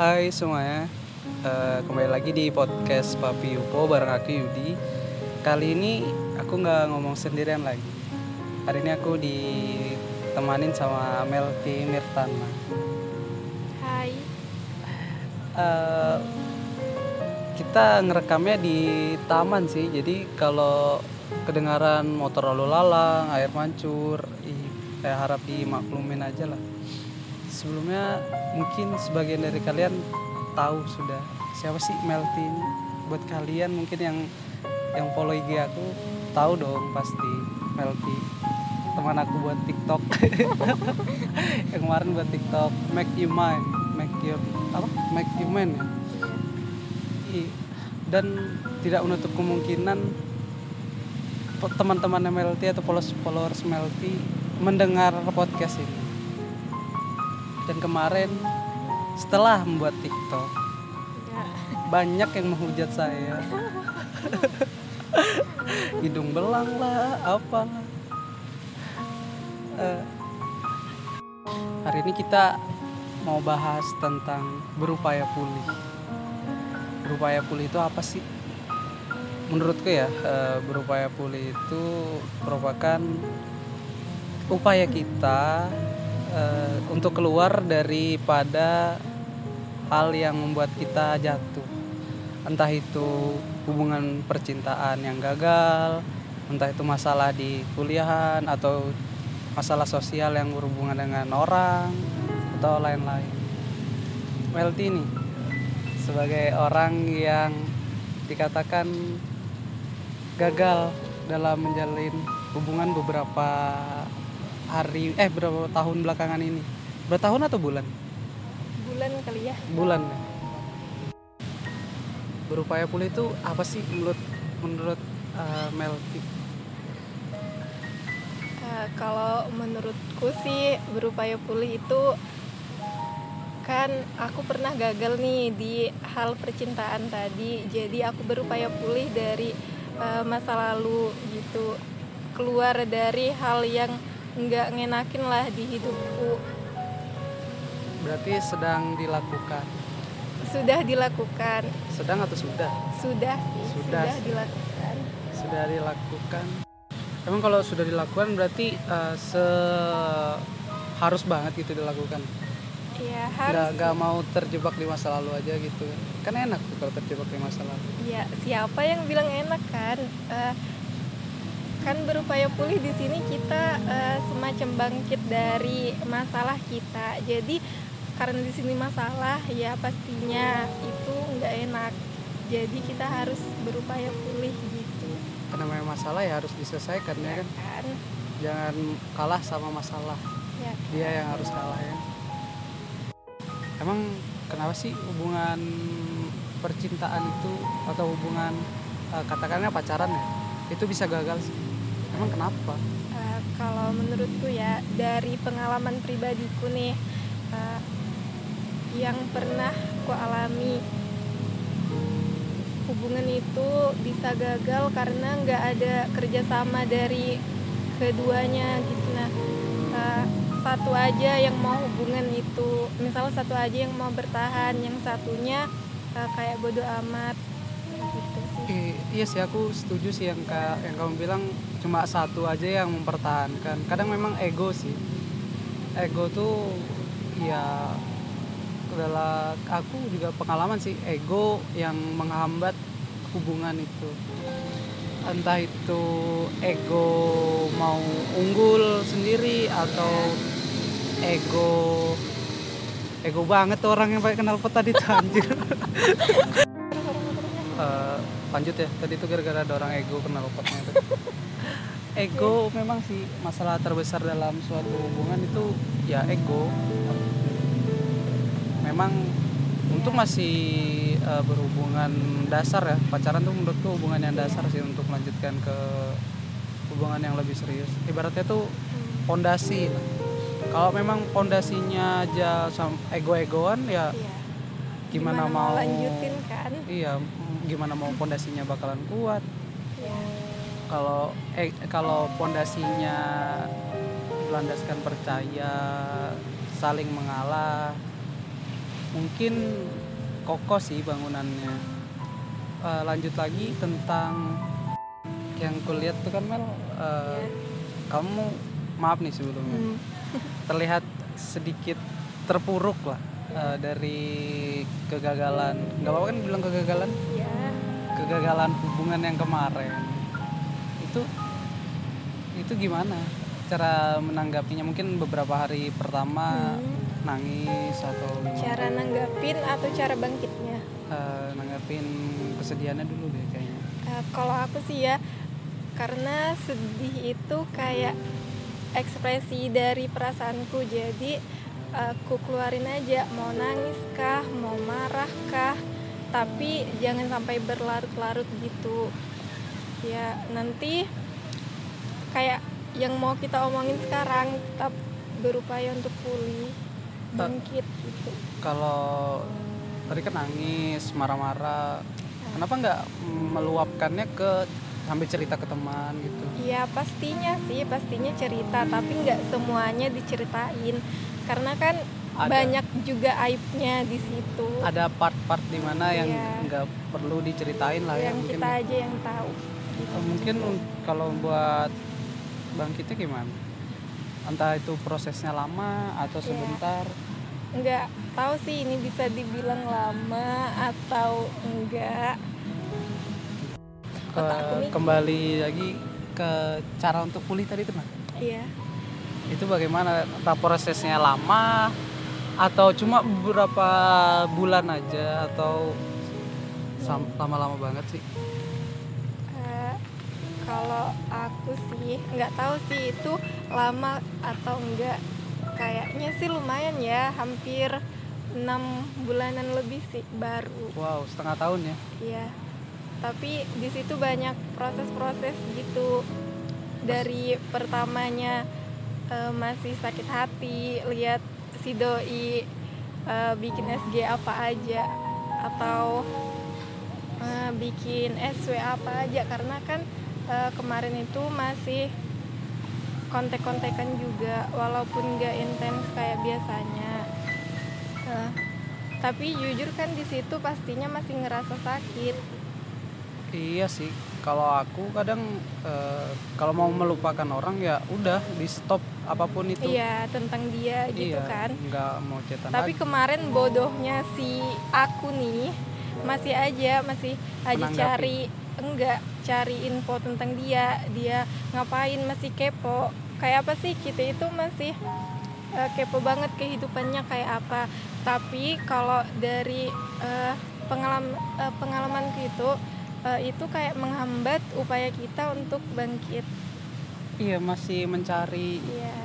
Hai semuanya, Eh, kembali lagi di podcast Papi Yupo bareng aku Yudi. Kali ini aku nggak ngomong sendirian lagi. Hari ini aku ditemanin sama Melty Mirtana. Hai. Eh, kita ngerekamnya di taman sih, jadi kalau kedengaran motor lalu lalang, air mancur, ih, saya harap dimaklumin aja lah. Sebelumnya mungkin sebagian dari kalian tahu sudah. Siapa sih Melty ini. Buat kalian mungkin yang yang follow IG aku tahu dong pasti Melty. Teman aku buat TikTok. Yang kemarin buat TikTok. Make you mine make your apa? Make you mine ya. Dan tidak menutup kemungkinan teman-teman MLT atau followers followers MLT mendengar podcast ini dan kemarin setelah membuat TikTok Ya. banyak yang menghujat saya. Hidung belang lah apa Eh, hari ini kita mau bahas tentang berupaya pulih. Berupaya pulih itu apa sih? Menurutku ya eh, berupaya pulih itu merupakan upaya kita eh, untuk keluar daripada hal yang membuat kita jatuh. Entah itu hubungan percintaan yang gagal entah itu masalah di kuliahan atau masalah sosial yang berhubungan dengan orang atau lain-lain. Melty nih sebagai orang yang dikatakan gagal dalam menjalin hubungan beberapa hari eh beberapa tahun belakangan ini bertahun atau bulan Bulan kali ya. bulan ya. berupaya pulih itu apa sih menurut menurut uh, Melty Eh, kalau menurutku sih berupaya pulih itu kan aku pernah gagal nih di hal percintaan tadi. Jadi aku berupaya pulih dari eh, masa lalu gitu. Keluar dari hal yang nggak ngenakin lah di hidupku. berarti sedang dilakukan Sudah dilakukan. sedang atau sudah Sudah sih, Sudah. sudah dilakukan. sudah dilakukan emang kalau sudah dilakukan berarti uh, se harus banget gitu dilakukan Iya, nggak harus nggak mau terjebak di masa lalu aja gitu kan enak tuh kalau terjebak di masa lalu Ya, siapa yang bilang enak kan? Eh, kan berupaya pulih di sini kita eh, semacam bangkit dari masalah kita. Jadi karena di sini masalah, ya pastinya itu nggak enak. Jadi kita harus berupaya pulih gitu, karena memang masalah ya harus diselesaikan ya ya kan kan? jangan kalah sama masalah Ya, dia yang harus kalah ya emang kenapa sih hubungan percintaan itu atau hubungan eh, katakannya pacaran ya itu bisa gagal sih emang kenapa? Eh, kalau menurutku ya dari pengalaman pribadiku nih eh, yang pernah ku alami hubungan itu bisa gagal karena nggak ada kerjasama dari keduanya gitu. Nah eh, satu aja yang mau hubungan itu misalnya satu aja yang mau bertahan yang satunya eh, kayak bodoh amat gitu sih. Iya sih aku setuju sih yang ka- yang kamu bilang cuma satu aja yang mempertahankan. Kadang memang ego sih. Ego tuh ya adalah aku juga pengalaman sih ego yang menghambat hubungan itu. Entah itu ego mau unggul sendiri atau ego ego banget orang yang pakai kenal pot tadi tuh anjir Eh, lanjut ya. Tadi itu gara-gara ada orang ego kenal potnya itu. Ego memang sih masalah terbesar dalam suatu hubungan itu ya ego. Memang untuk masih eh, berhubungan dasar ya pacaran tuh menurutku hubungan yang dasar sih untuk melanjutkan ke hubungan yang lebih serius. Ibaratnya tuh pondasi. Lah. kalau memang pondasinya aja ego-egoan ya Iya. gimana, mau lanjutin kan? Iya gimana mau pondasinya bakalan kuat. Ya kalau eh kalau pondasinya berlandaskan percaya saling mengalah mungkin kokoh sih bangunannya. Eh, lanjut lagi tentang yang kulihat tuh kan Mel eh, kamu maaf nih sebelumnya Hmm. terlihat sedikit terpuruk lah eh, dari kegagalan. Nggak apa-apa kan bilang kegagalan? Ya kegagalan hubungan yang kemarin. Itu itu gimana? Cara menanggapinya? Mungkin beberapa hari pertama Hmm. nangis atau gimana? cara nanggapin atau cara bangkitnya? Eh, nanggapin kesedihannya dulu deh kayaknya. Eh, kalau aku sih ya karena sedih itu kayak ekspresi dari perasaanku. Jadi aku keluarin aja mau nangis kah mau marah kah tapi jangan sampai berlarut-larut gitu. Ya nanti kayak yang mau kita omongin sekarang tetap berupaya untuk pulih bangkit gitu. kalau tadi kan nangis marah-marah kenapa nggak meluapkannya ke sambil cerita ke teman gitu? Ya pastinya sih, pastinya cerita, tapi nggak semuanya diceritain, karena kan Ada. banyak juga aibnya di situ, ada part-part di mana yang Iya. nggak perlu diceritain lah ya yang mungkin kita aja yang tahu. Eh, mungkin kalau buat bangkitnya gimana entah itu prosesnya lama atau Iya. sebentar Nggak tahu sih ini bisa dibilang lama atau enggak. ke, kembali lagi ke cara untuk pulih tadi teman Iya, itu bagaimana entah prosesnya lama atau cuma beberapa bulan aja atau lama-lama banget sih Eh, kalau aku sih nggak tahu sih itu lama atau enggak. Kayaknya sih lumayan ya, hampir enam bulanan lebih sih baru. wow setengah tahun ya Iya. Tapi di situ banyak proses-proses gitu. Dari pertamanya eh, masih sakit hati, lihat si doi eh, bikin SG apa aja atau eh, bikin SW apa aja karena kan eh, kemarin itu masih kontek-kontekan juga walaupun nggak intens kayak biasanya. Eh, tapi jujur kan di situ pastinya masih ngerasa sakit. iya sih kalau aku kadang eh, kalau mau melupakan orang ya udah di stop apa pun itu. Iya tentang dia gitu Iya, kan. nggak mau cetan Tapi lagi. kemarin bodohnya si aku nih masih aja masih aja Menanggapi. cari enggak cari info tentang dia. Dia ngapain masih kepo. Kayak apa sih kita itu masih eh, kepo banget kehidupannya kayak apa. Tapi kalau dari eh, pengalaman eh, pengalamanku itu eh, itu kayak menghambat upaya kita untuk bangkit iya masih mencari iya.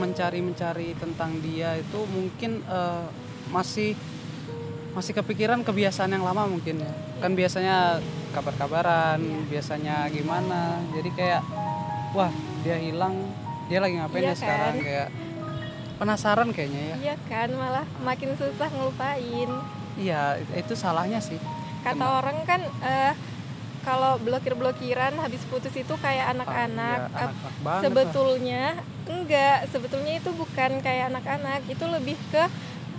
mencari mencari tentang dia itu mungkin eh, masih masih kepikiran kebiasaan yang lama mungkin. Ya kan biasanya kabar-kabaran Iya. biasanya gimana. Jadi kayak wah dia hilang dia lagi ngapain Iya ya sekarang? kan? kayak penasaran kayaknya ya. Iya kan? Malah makin susah ngelupain. Iya itu salahnya sih. Kata Kenapa? orang kan eh, kalau blokir-blokiran habis putus itu kayak Ah, anak-anak. Eh, anak-anak banget lah. sebetulnya enggak sebetulnya itu bukan kayak anak-anak. Itu lebih ke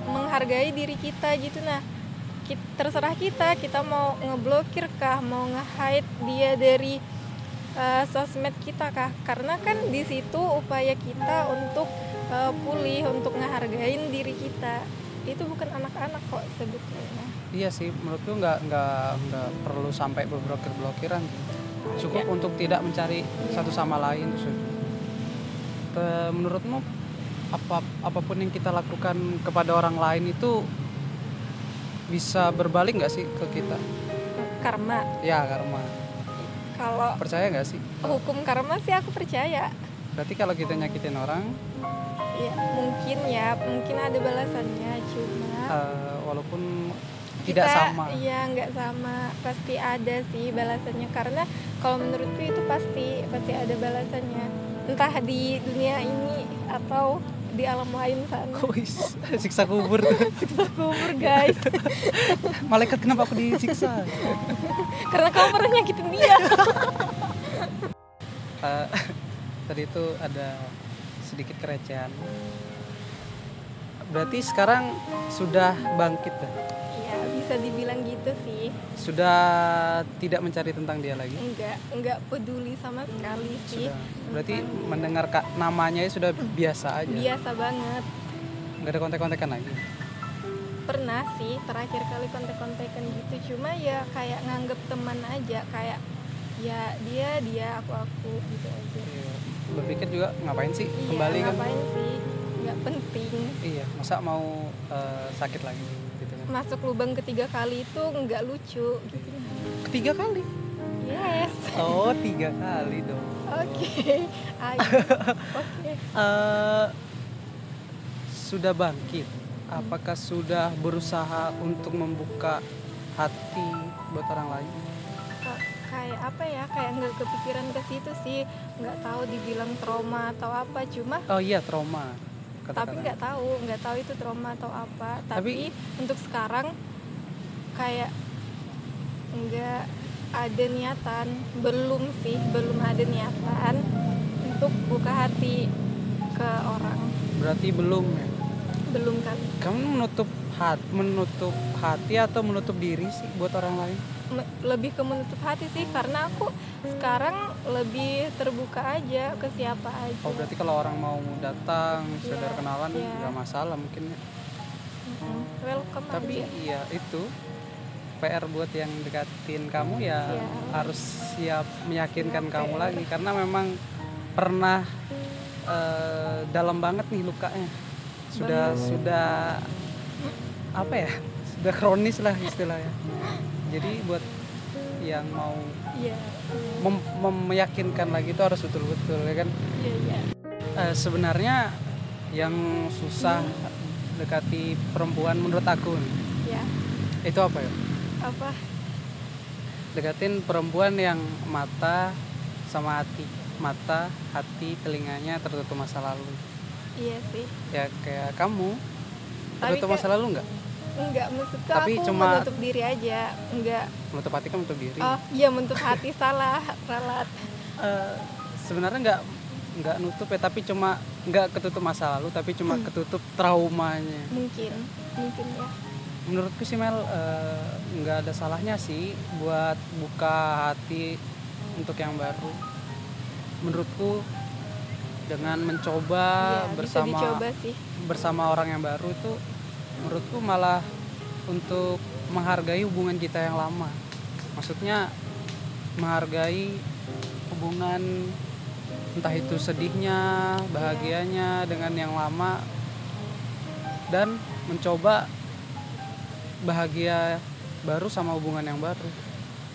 menghargai diri kita gitu. Nah terserah kita. Kita mau ngeblokir kah mau nge-hide dia dari eh, sosmed kita kah? Karena kan di situ upaya kita untuk eh, pulih untuk ngehargain diri kita itu bukan anak-anak kok sebetulnya. Iya sih menurutku nggak nggak nggak perlu sampai berblokir blokiran cukup Iya. untuk tidak mencari satu sama lain menurutmu apa apa pun yang kita lakukan kepada orang lain itu bisa berbalik nggak sih ke kita? Karma. Ya karma. Kalau percaya nggak sih? hukum karma sih aku percaya berarti kalau kita nyakitin orang? Ya mungkin ya mungkin ada balasannya cuma eh, walaupun tidak kita- sama. iya nggak sama pasti ada sih balasannya. Karena kalau menurutku itu pasti pasti ada balasannya. Entah di dunia ini atau di alam lain sana. Wis, siksa kubur. Siksa kubur guys. Malaikat kenapa aku disiksa? Karena kamu pernah nyakitin dia. Eh, tadi itu ada sedikit kerecehan berarti sekarang sudah bangkit ya bisa dibilang gitu sih Sudah tidak mencari tentang dia lagi. enggak enggak peduli sama sekali sih Sudah. Berarti mendengar kak namanya sudah biasa aja. biasa banget Nggak ada kontek-kontekan lagi. pernah sih terakhir kali kontek-kontekan gitu cuma ya kayak nganggep teman aja kayak ya dia dia aku aku gitu aja Iya. Berpikir juga ngapain sih iya kembali kan? ngapain sih nggak penting Iya, masa mau eh, sakit lagi gitu kan. masuk lubang ketiga kali itu nggak lucu gitu Ketiga kali. yes Oh, tiga kali dong. oke ayo oke Eh, sudah bangkit. Apakah sudah berusaha untuk membuka hati buat orang lain? Ka- kayak apa ya kayak nggak kepikiran ke situ sih nggak tahu dibilang trauma atau apa cuma Oh iya, trauma. tapi Kata-kata. nggak tahu nggak tahu itu trauma atau apa tapi, Tapi- untuk sekarang kayak nggak ada niatan belum sih belum ada niatan untuk buka hati ke orang Berarti belum ya. belum kan Kamu menutup hati, menutup hati atau menutup diri sih buat orang lain? Lebih ke menutup hati sih karena aku sekarang lebih terbuka aja ke siapa aja Oh berarti kalau orang mau datang, sekedar Iya, kenalan iya. nggak masalah mungkin. ya. Mm-mm. welcome Tapi aja iya itu PR buat yang dekatin kamu ya Siap. harus siap meyakinkan Siap, kamu PR. lagi karena memang pernah eh, dalam banget nih lukanya. Sudah sudah apa ya? Sudah kronis lah istilahnya. Jadi buat yang mau iya mem- mem- meyakinkan lagi itu harus betul-betul ya kan. iya iya Eh, sebenarnya yang susah dekati perempuan menurut aku ya itu apa ya? apa Dekatin perempuan yang mata sama hati, mata, hati, telinganya tertutup masa lalu. iya sih Ya kayak kamu tertutup masa lalu nggak? Enggak maksudnya Tapi aku cuma- menutup diri aja enggak Menutup hati kan menutup diri. oh iya menutup hati salah ralat Eh, sebenarnya nggak nggak nutup ya, tapi cuma nggak ketutup masa lalu, tapi cuma Hmm. ketutup traumanya. mungkin mungkin ya menurutku sih Mel nggak ada salahnya sih buat buka hati untuk yang baru menurutku dengan mencoba bisa bersama dicoba sih bersama orang yang baru itu menurutku malah untuk menghargai hubungan kita yang lama. Maksudnya menghargai hubungan entah itu sedihnya bahagianya dengan yang lama dan mencoba bahagia baru sama hubungan yang baru.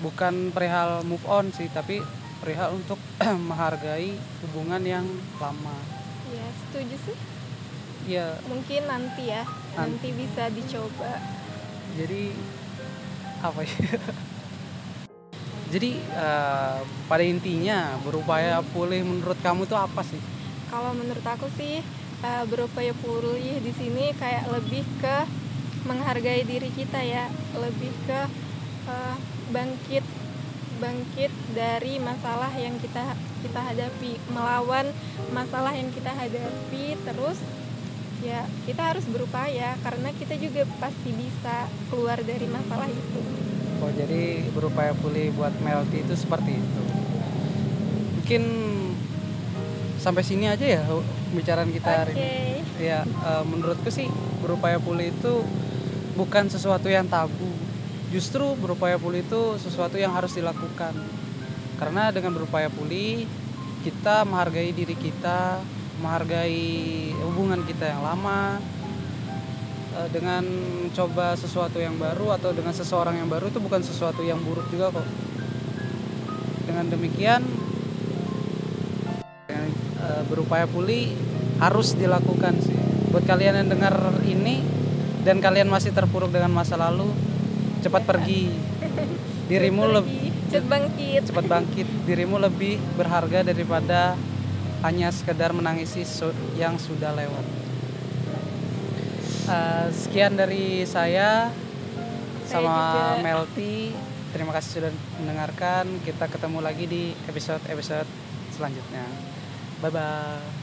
Bukan perihal move on sih tapi perihal untuk menghargai hubungan yang lama. Ya setuju sih. Ya mungkin nanti ya nanti bisa dicoba. Jadi apa ya? Jadi eh, pada intinya berupaya pulih menurut kamu tuh apa sih? Kalau menurut aku sih eh, berupaya pulih di sini kayak lebih ke menghargai diri kita ya. Lebih ke eh, bangkit bangkit dari masalah yang kita kita hadapi. Melawan masalah yang kita hadapi terus ya kita harus berupaya karena kita juga pasti bisa keluar dari masalah itu. Oh jadi berupaya pulih buat Melty itu seperti itu. Mungkin sampai sini aja ya pembicaraan kita hari oke. Ini ya eh, menurutku sih berupaya pulih itu bukan sesuatu yang tabu. Justru berupaya pulih itu sesuatu yang harus dilakukan. Karena dengan berupaya pulih kita menghargai diri kita menghargai hubungan kita yang lama Eh, dengan coba sesuatu yang baru atau dengan seseorang yang baru itu bukan sesuatu yang buruk juga kok. Dengan demikian eh, berupaya pulih harus dilakukan sih. Buat kalian yang dengar ini dan kalian masih terpuruk dengan masa lalu cepat pergi. Dirimu lebih cepat bangkit. Cepat bangkit. Dirimu lebih berharga daripada hanya sekedar menangisi yang sudah lewat. Eh, sekian dari saya Saya sama juga. Melty. Terima kasih sudah mendengarkan. Kita ketemu lagi di episode episode selanjutnya. Bye bye